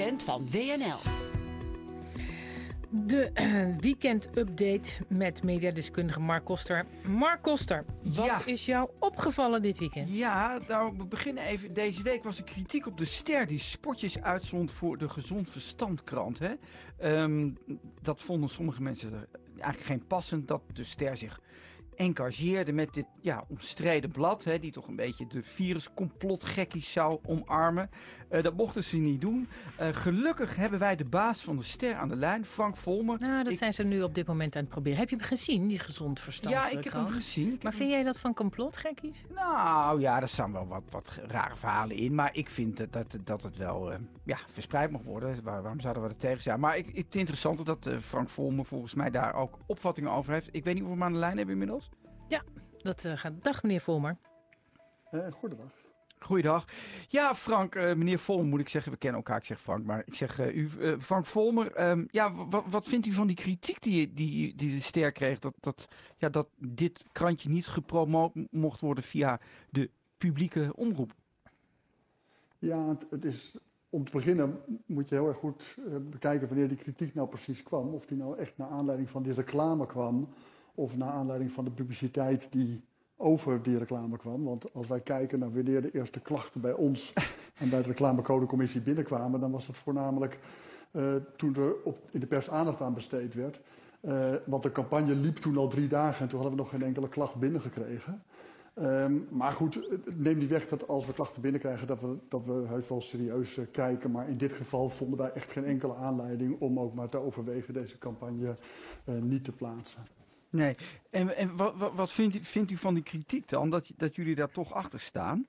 weekend van WNL. De weekend-update met mediadeskundige Mark Koster. Mark Koster, wat Ja. is jou opgevallen dit weekend? Ja, nou, we beginnen even. Deze week was er kritiek op de ster die spotjes uitzond voor de Gezond Verstand krant. Hè? Ehm, dat vonden sommige mensen eigenlijk geen passend dat de ster zich engageerde met dit ja, omstreden blad. Hè, die toch een beetje de viruscomplotgekkies zou omarmen. Eh, dat mochten ze niet doen. Eh, gelukkig hebben wij de baas van de ster aan de lijn, Frank Volmer. Nou, dat Ik- zijn ze nu op dit moment aan het proberen. Heb je hem gezien, die gezond verstand? ja, ik heb hem gezien. Maar vind jij dat van complotgekkies? Nou ja, er staan wel wat, wat rare verhalen in. Maar ik vind dat, dat, dat het wel eh, ja, verspreid mag worden. Waar- waarom zouden we er tegen zijn? Maar ik, het is interessant dat Frank Volmer volgens mij daar ook opvattingen over heeft. Ik weet niet of we hem aan de lijn hebben inmiddels. Dat eh, gaat. Dag, meneer Volmer. Eh, goedendag. Goeiedag. Ja, Frank, eh, meneer Volmer moet ik zeggen. We kennen elkaar, ik zeg Frank. Maar ik zeg eh, u, Frank Volmer. ehm, ja, wat, wat vindt u van die kritiek die, die, die de ster kreeg? Dat, dat, ja, dat dit krantje niet gepromoot mocht worden via de publieke omroep. Ja, het, het is, om te beginnen moet je heel erg goed bekijken wanneer die kritiek nou precies kwam. Of die nou echt naar aanleiding van die reclame kwam, of naar aanleiding van de publiciteit die over die reclame kwam. Want als wij kijken naar wanneer de eerste klachten bij ons en bij de reclamecodecommissie binnenkwamen, dan was dat voornamelijk eh, toen er op, in de pers aandacht aan besteed werd. Eh, want de campagne liep toen al drie dagen en toen hadden we nog geen enkele klacht binnengekregen. Ehm, maar goed, het neemt niet weg dat als we klachten binnenkrijgen, dat we, dat we heus wel serieus eh, kijken. Maar in dit geval vonden wij echt geen enkele aanleiding om ook maar te overwegen deze campagne niet te plaatsen. Nee. En, en wat, wat, vindt, u, vindt u van die kritiek dan? Dat, jullie daar toch achter staan?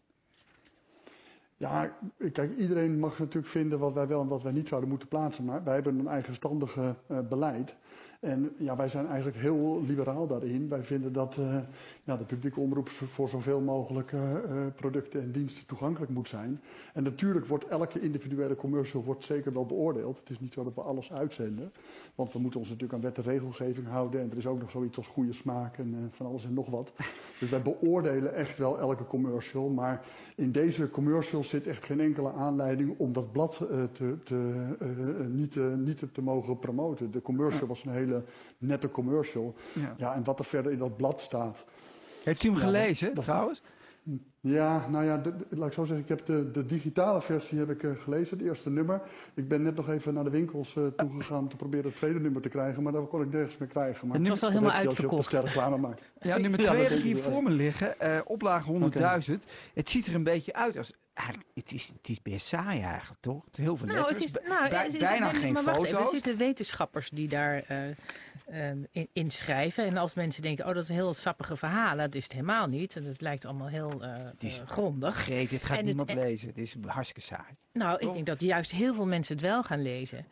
Ja, kijk, iedereen mag natuurlijk vinden wat wij wel en wat wij niet zouden moeten plaatsen. Maar wij hebben een eigenstandige eh, beleid. En ja, wij zijn eigenlijk heel liberaal daarin. Wij vinden dat eh, ja, de publieke omroep voor zoveel mogelijk eh, eh, producten en diensten toegankelijk moet zijn. En natuurlijk wordt elke individuele commercial wordt zeker wel beoordeeld. Het is niet zo dat we alles uitzenden. Want we moeten ons natuurlijk aan wet en regelgeving houden. En er is ook nog zoiets als goede smaak en van alles en nog wat. Dus wij beoordelen echt wel elke commercial. Maar in deze commercial zit echt geen enkele aanleiding om dat blad te, te, niet, te, niet te mogen promoten. De commercial was een hele nette commercial. Ja. Ja, en wat er verder in dat blad staat. Heeft u hem Ja, gelezen dat- trouwens? Ja, nou ja, de- de- laat ik zo zeggen, ik heb de, de digitale versie heb ik, eh, gelezen, het eerste nummer. Ik ben net nog even naar de winkels eh, toegegaan om te proberen het tweede nummer te krijgen, maar daar kon ik nergens meer krijgen. Maar Het was al helemaal je als je op uitverkocht. maakt. Ja, nummer Ja, 2 dat heb ik hier voor me liggen. eh oplage 100.000. Het ziet er een beetje uit als... Eigenlijk, het, is, het is best saai eigenlijk, toch? Het is heel veel Nou, het is, nou, bij- het is, bijna geen maar wacht foto's. even, er zitten wetenschappers die daar in, in schrijven. En als mensen denken, oh, dat is een heel sappige verhaal. Dat is het helemaal niet. En Het lijkt allemaal heel eh, is- eh, grondig. Greet, dit gaat En niemand en- lezen. Het is hartstikke saai. Nou, ik denk dat juist heel veel mensen het wel gaan lezen.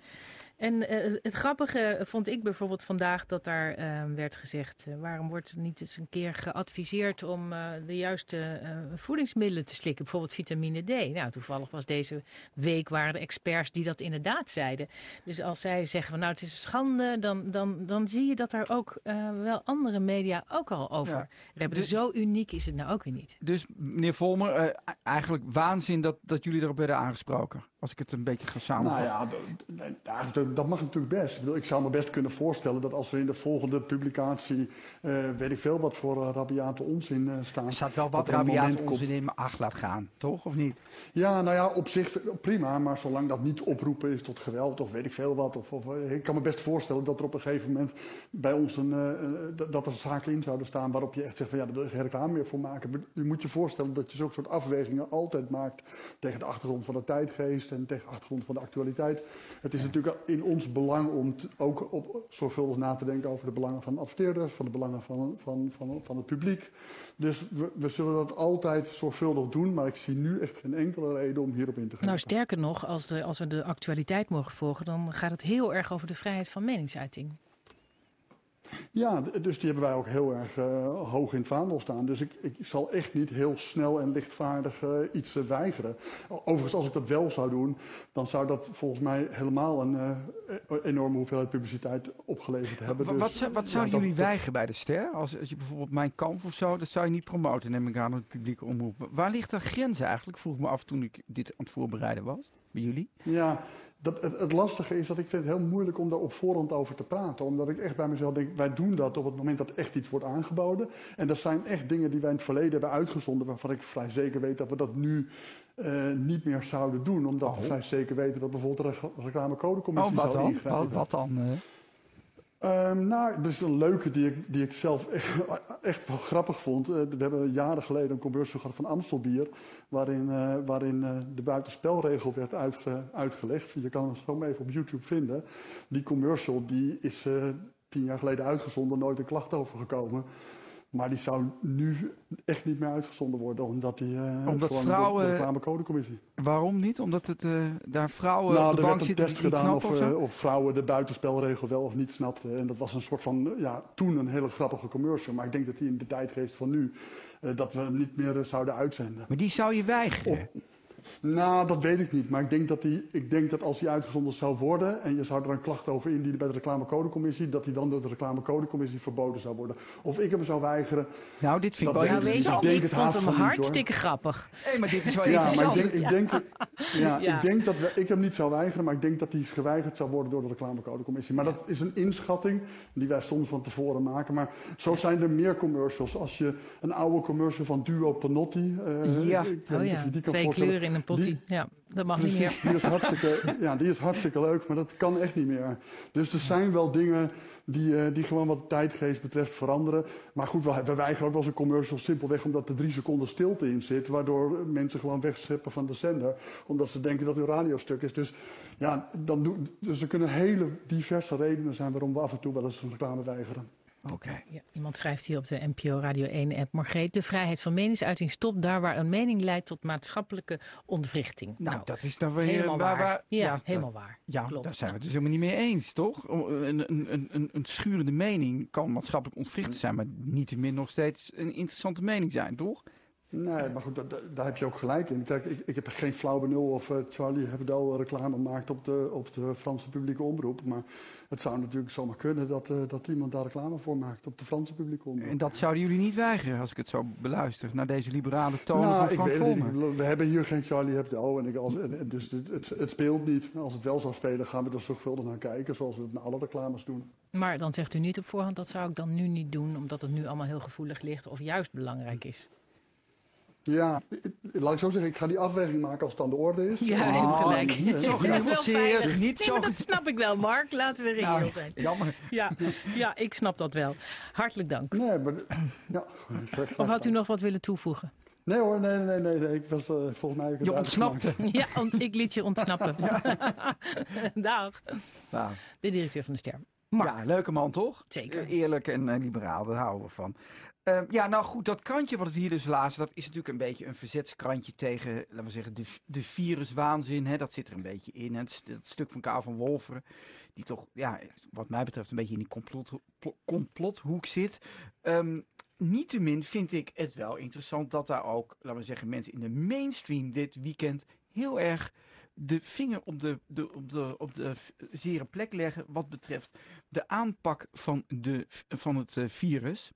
En eh, het grappige vond ik bijvoorbeeld vandaag dat daar eh, werd gezegd... eh, waarom wordt er niet eens een keer geadviseerd om eh, de juiste eh, voedingsmiddelen te slikken? Bijvoorbeeld vitamine D. Nou, toevallig was deze week waren er experts die dat inderdaad zeiden. Dus als zij zeggen van nou het is een schande... dan, dan, dan zie je dat daar ook eh, wel andere media ook al over Ja. hebben. Dus- Dus zo uniek is het nou ook weer niet. Dus meneer Volmer, eh, eigenlijk waanzin dat, dat jullie erop werden aangesproken. Als ik het een beetje ga Nou samenvatten. nee, ja, dat- dat mag natuurlijk best. Ik, bedoel, ik zou me best kunnen voorstellen dat als er in de volgende publicatie, eh, weet ik veel wat voor eh, rabiate onzin eh staan. er staat wel wat komt- onzin in acht laat gaan, toch? Of niet? Ja, nou ja, op zich prima, maar zolang dat niet oproepen is tot geweld of weet ik veel wat. Of, of, eh, ik kan me best voorstellen dat er op een gegeven moment bij ons een, eh, eh, dat- er zaken in zouden staan waarop je echt zegt van ja, daar wil je geen reclame meer voor maken. Maar Je moet je voorstellen dat je zulke soort afwegingen altijd maakt tegen de achtergrond van de tijdgeest en tegen de achtergrond van de actualiteit. Het is natuurlijk in ons belang om ook op, zorgvuldig na te denken over de belangen van adverteerders, van de belangen van, van, van, van het publiek. Dus we, we zullen dat altijd zorgvuldig doen, maar ik zie nu echt geen enkele reden om hierop in te gaan. Nou, sterker nog, als, de, als we de actualiteit mogen volgen, dan gaat het heel erg over de vrijheid van meningsuiting. Ja, dus die hebben wij ook heel erg eh, hoog in het vaandel staan. Dus ik, ik zal echt niet heel snel en lichtvaardig eh, iets eh, weigeren. Overigens, als ik dat wel zou doen, dan zou dat volgens mij helemaal een e- enorme hoeveelheid publiciteit opgeleverd hebben. Dus, wat, zou- wat zouden jullie dat- weigeren bij de ster? Als, als je bijvoorbeeld Mijn Kamp of zo, dat zou je niet promoten, neem ik aan, op het publieke omroep. Waar ligt de grens eigenlijk? Vroeg me af toen ik dit aan het voorbereiden was. bij jullie? Ja, dat, het, het, lastige is dat ik vind het heel moeilijk om daar op voorhand over te praten. Omdat ik echt bij mezelf denk, wij doen dat op het moment dat echt iets wordt aangeboden. En dat zijn echt dingen die wij in het verleden hebben uitgezonden, waarvan ik vrij zeker weet dat we dat nu uh, niet meer zouden doen. Omdat oh. we vrij zeker weten dat bijvoorbeeld de reclamecodecommissie oh, zou dan? ingrijpen. Wat, wat dan? Uh? Um, nou, er is een leuke die ik, die ik zelf echt, echt wel grappig vond. Uh, we hebben jaren geleden een commercial gehad van Amstelbier. Waarin, uh, waarin uh, de buitenspelregel werd uitge, uitgelegd. Je kan hem zo even op YouTube vinden. Die commercial die is tien jaar geleden uitgezonden, nooit een klacht over gekomen. Maar die zou nu echt niet meer uitgezonden worden, omdat die uh, omdat gewoon vrouwen, de, de reclamecodecommissie. Waarom niet? Omdat het uh, daar vrouwen nou, op de er bank werd een zitten test die gedaan niet of, snappen uh, of vrouwen de buitenspelregel wel of niet snapten. En dat was een soort van, ja, toen een hele grappige commercial. Maar ik denk dat die in de tijdgeest van nu, dat we hem niet meer zouden uitzenden. Maar die zou je weigeren? Op, nou, dat weet ik niet. Maar ik denk dat, die, ik denk dat als die uitgezonden zou worden en je zou er een klacht over indienen bij de reclamecodecommissie, dat die dan door de reclamecodecommissie verboden zou worden. Of ik hem zou weigeren. Nou, dit vind ik wel nou, weet je, ik, ik vond hem hartstikke niet, grappig. Hé, hey, maar dit is wel ja, interessant. Maar ik denk, ik denk, ja, ja. ik denk dat we, ik hem niet zou weigeren, maar ik denk dat hij geweigerd zou worden door de reclamecodecommissie. Maar dat is een inschatting die wij soms van tevoren maken. Maar zo zijn er meer commercials. Als je een oude commercial van Duo Panotti, uh, ja. ik, oh ja, twee kleuren in een. Ja, dat mag precies, niet meer. Die is, hartstikke, ja, die is hartstikke leuk, maar dat kan echt niet meer. Dus er zijn wel dingen die, uh, die gewoon wat tijdgeest betreft veranderen. Maar goed, we, we weigeren ook wel eens een commercial simpelweg omdat er drie seconden stilte in zit. Waardoor mensen gewoon wegscheppen van de zender. Omdat ze denken dat hun radiostuk is. Dus, ja, dan do, dus er kunnen hele diverse redenen zijn waarom we af en toe wel eens een reclame weigeren. Oké. Okay. Ja, iemand schrijft hier op de NPO Radio 1 app. Margreet, de vrijheid van meningsuiting stopt daar waar een mening leidt tot maatschappelijke ontwrichting. Nou, nou dat is dan weer helemaal waar, ja, ja, helemaal waar. Ja, Klopt. daar zijn we het dus helemaal niet mee eens, toch? Een, een, een, een schurende mening kan maatschappelijk ontwrichten zijn, maar niettemin nog steeds een interessante mening zijn, toch? Nee, maar goed, daar, daar heb je ook gelijk in. Kijk, ik, ik heb geen flauw benul of uh, Charlie Hebdo reclame maakt op de, op de Franse publieke omroep. Maar het zou natuurlijk zomaar kunnen dat, uh, dat iemand daar reclame voor maakt op de Franse publieke omroep. En dat zouden jullie niet weigeren als ik het zo beluister, naar deze liberale tonen nou, van Frank Volmer? We hebben hier geen Charlie Hebdo, en ik als, en, dus het, het, het speelt niet. Als het wel zou spelen, gaan we er zorgvuldig naar kijken, zoals we het met alle reclames doen. Maar dan zegt u niet op voorhand, dat zou ik dan nu niet doen, omdat het nu allemaal heel gevoelig ligt of juist belangrijk is. Ja, laat ik zo zeggen, ik ga die afweging maken als het aan de orde is. Ja, hij heeft gelijk. niet zo Dat is wel genuanceerd, veilig. niet nee, zo maar dat snap ik wel, Mark. Laten we reëel Nou, zijn. Jammer. Ja, ja, ik snap dat wel. Hartelijk dank. Nee, maar... Ja, Of had u nog wat willen toevoegen? Nee hoor, nee, nee, nee. nee. Ik was uh, volgens mij... Je ontsnapte. Ja, ont ik liet je ontsnappen. Dag. Nou, De directeur van de Ster. Mark. ja, leuke man toch? Zeker. Eh, Eerlijk en uh, liberaal, daar houden we van. Uh, ja, nou goed, dat krantje wat we hier dus lazen, dat is natuurlijk een beetje een verzetskrantje tegen, laten we zeggen, de, de viruswaanzin. Hè? Dat zit er een beetje in. Hè? Het, het stuk van Karel van Wolferen, die toch, ja, wat mij betreft een beetje in die complot, complothoek zit. Um, Niettemin vind ik het wel interessant dat daar ook, laten we zeggen, mensen in de mainstream dit weekend heel erg de vinger op de, de, op de, op de zere plek leggen wat betreft de aanpak van, de, van het uh, virus.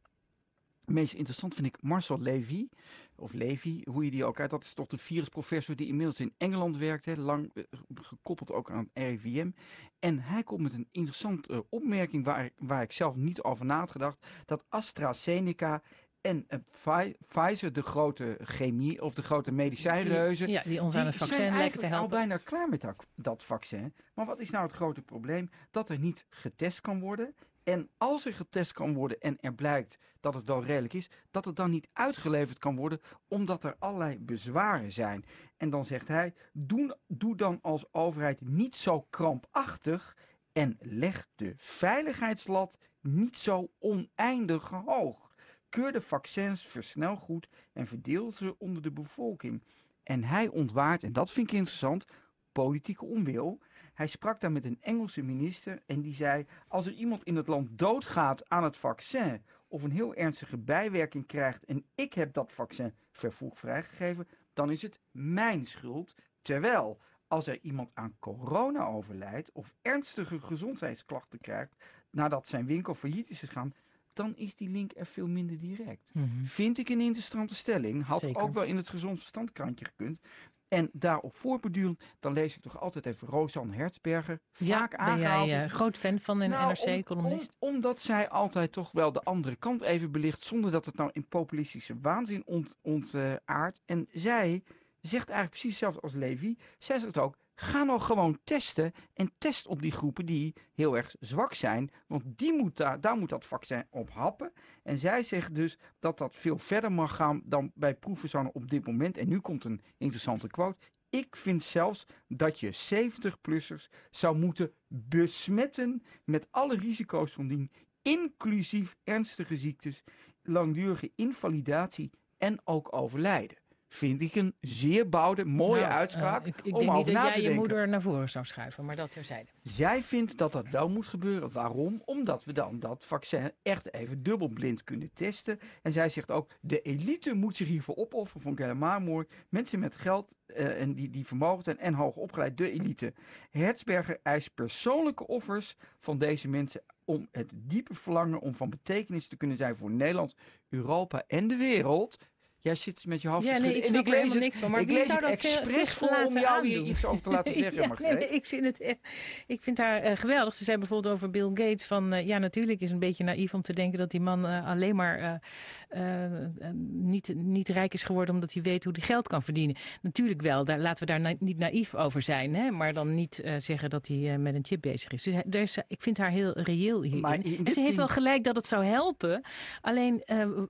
Meest interessant vind ik Marcel Levy, of Levy, hoe je die ook uit. Dat is toch de virusprofessor die inmiddels in Engeland werkt, hè, lang uh, gekoppeld ook aan RIVM. En hij komt met een interessante uh, opmerking waar, waar ik zelf niet over na had gedacht. Dat AstraZeneca en uh, Pfizer, de grote chemie of de grote medicijnreuzen. Die, ja, die ons aan het vaccin lijken te helpen. al bijna klaar met dat, dat vaccin. Maar wat is nou het grote probleem? Dat er niet getest kan worden. En als er getest kan worden en er blijkt dat het wel redelijk is, dat het dan niet uitgeleverd kan worden, omdat er allerlei bezwaren zijn. En dan zegt hij: doe, doe dan als overheid niet zo krampachtig en leg de veiligheidslat niet zo oneindig hoog. Keur de vaccins versnel goed en verdeel ze onder de bevolking. En hij ontwaart, en dat vind ik interessant, politieke onwil. Hij sprak daar met een Engelse minister en die zei: Als er iemand in het land doodgaat aan het vaccin of een heel ernstige bijwerking krijgt en ik heb dat vaccin vervoeg vrijgegeven, dan is het mijn schuld. Terwijl als er iemand aan corona overlijdt of ernstige gezondheidsklachten krijgt nadat zijn winkel failliet is gegaan, dan is die link er veel minder direct. Mm -hmm. Vind ik een interessante stelling. Had Zeker. ook wel in het gezond verstand krantje gekund. En daarop voortbedurend, dan lees ik toch altijd even Rosanne Hertzberger. Ja, Vaak ben aangehaald. jij eh, groot fan van een Nou, NRC-columnist? om- omdat zij altijd toch wel de andere kant even belicht, zonder dat het nou in populistische waanzin ont, ontaardt. en zij zegt eigenlijk precies hetzelfde als Levi. Zij zegt ook, ga nou gewoon testen en test op die groepen die heel erg zwak zijn. Want die moet daar, daar moet dat vaccin op happen. En zij zegt dus dat dat veel verder mag gaan dan bij proefpersonen op dit moment. En nu komt een interessante quote. Ik vind zelfs dat je 70-plussers zou moeten besmetten met alle risico's van dien, inclusief ernstige ziektes, langdurige invalidatie en ook overlijden. Vind ik een zeer bouwde, mooie Nou, uitspraak eh, ik ik om denk niet dat jij je denken. moeder naar voren zou schuiven, maar dat terzijde. Zij vindt dat dat wel moet gebeuren. Waarom? Omdat we dan dat vaccin echt even dubbelblind kunnen testen. En zij zegt ook, de elite moet zich hiervoor opofferen. Vond ik helemaal mooi. Mensen met geld eh, en die, die vermogen zijn en hoog opgeleid, de elite. Hertzberger eist persoonlijke offers van deze mensen om het diepe verlangen om van betekenis te kunnen zijn voor Nederland, Europa en de wereld. Jij zit met je hoofd Ja, nee, ik en ik lees helemaal niks van. Maar ik wie lees zou het dat expres voor om jou hier aandoen? iets over te laten zeggen, ja, nee, nee, ik, vind het, eh, ik vind haar eh, geweldig. Ze zei bijvoorbeeld over Bill Gates van... eh, ja, natuurlijk is het een beetje naïef om te denken dat die man alleen maar niet, niet rijk is geworden... omdat hij weet hoe hij geld kan verdienen. Natuurlijk wel, daar, laten we daar na- niet naïef over zijn. Hè? Maar dan niet zeggen dat hij met een chip bezig is. Dus hij- daar is, ik vind haar heel reëel. Maar in en ze heeft wel gelijk dat het zou helpen. Alleen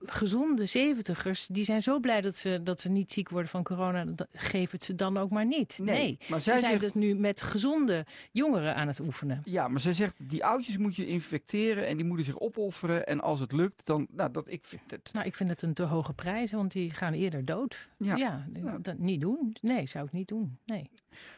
gezonde zeventigers, die zijn zo blij dat ze, dat ze niet ziek worden van corona. Geef het ze dan ook maar niet. Nee, Nee, maar ze zij zijn zegt- dus nu met gezonde jongeren aan het oefenen. Ja, maar zij zegt, die oudjes moet je infecteren en die moeten zich opofferen. En als het lukt, dan, nou, dat, ik vind het... Nou, ik vind het een te hoge prijs, want die gaan eerder dood. Ja. Ja, Ja. dat niet doen. Nee, zou ik niet doen. Nee.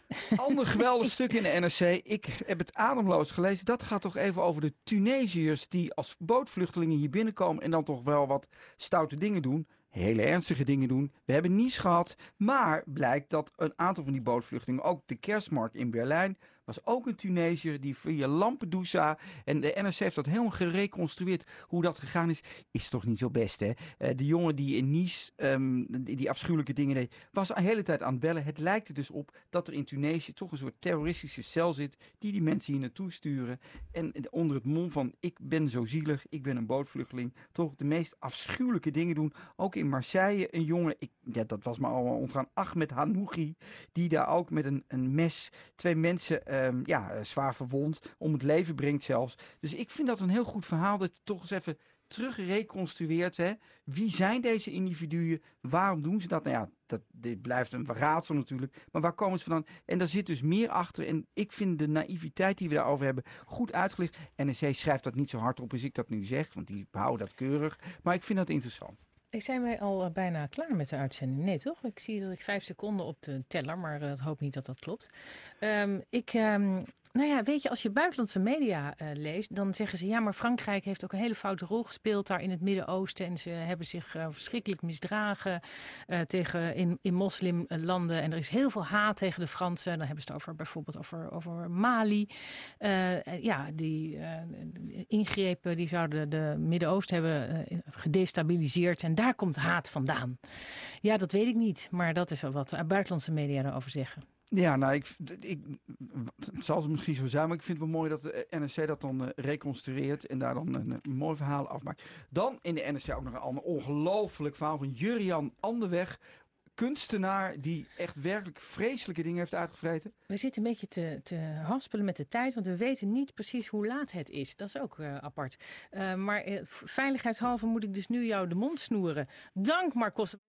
Ander geweldig stuk in de NRC. Ik heb het ademloos gelezen. Dat gaat toch even over de Tunesiërs die als bootvluchtelingen hier binnenkomen en dan toch wel wat stoute dingen doen. Hele ernstige dingen doen. We hebben niets gehad. Maar blijkt dat een aantal van die bootvluchtelingen, ook de kerstmarkt in Berlijn, was ook een Tunesiër die via Lampedusa. En de NRC heeft dat helemaal gereconstrueerd hoe dat gegaan is. Is toch niet zo best, hè? Eh, de jongen die in Nice ehm, die, die afschuwelijke dingen deed, was de hele tijd aan het bellen. Het lijkt er dus op dat er in Tunesië toch een soort terroristische cel zit die die mensen hier naartoe sturen. En onder het mom van ik ben zo zielig, ik ben een bootvluchteling, toch de meest afschuwelijke dingen doen. Ook in Marseille een jongen, ik, ja, dat was me allemaal ontgaan, Ahmed Hanouchi, die daar ook met een, een mes twee mensen ehm, ja, eh, zwaar verwond, om het leven brengt zelfs. Dus ik vind dat een heel goed verhaal dat je toch eens even terug reconstrueert. Hè? Wie zijn deze individuen? Waarom doen ze dat? Nou ja, dat, dit blijft een raadsel natuurlijk. Maar waar komen ze vandaan? En daar zit dus meer achter. En ik vind de naïviteit die we daarover hebben goed uitgelegd. NRC schrijft dat niet zo hard op als ik dat nu zeg, want die behouden dat keurig. Maar ik vind dat interessant. Zijn wij al eh, bijna klaar met de uitzending? Nee, toch? Ik zie dat ik vijf seconden op de teller, maar eh, ik hoop niet dat dat klopt. Ehm, ik, ehm, nou ja, weet je, als je buitenlandse media eh, leest, dan zeggen ze ja, maar Frankrijk heeft ook een hele foute rol gespeeld daar in het Midden-Oosten. En ze hebben zich eh, verschrikkelijk misdragen eh, tegen in, in moslimlanden. En er is heel veel haat tegen de Fransen. Dan hebben ze het over bijvoorbeeld over, over Mali. Eh, eh, ja, die eh, ingrepen die zouden de Midden-Oosten hebben eh, gedestabiliseerd. En daar komt haat vandaan. Ja, dat weet ik niet. Maar dat is wel wat buitenlandse media erover zeggen. Ja, nou, ik, ik, het zal ze misschien zo zijn, maar ik vind het wel mooi dat de NRC dat dan eh, reconstrueert en daar dan een, een mooi verhaal afmaakt. Dan in de NRC ook nog een ander ongelooflijk verhaal van Jurian Anderweg, kunstenaar die echt werkelijk vreselijke dingen heeft uitgevreten. We zitten een beetje te, te haspelen met de tijd, want we weten niet precies hoe laat het is. Dat is ook eh, apart. Uh, maar uh, veiligheidshalve moet ik dus nu jou de mond snoeren. Dank Marcos.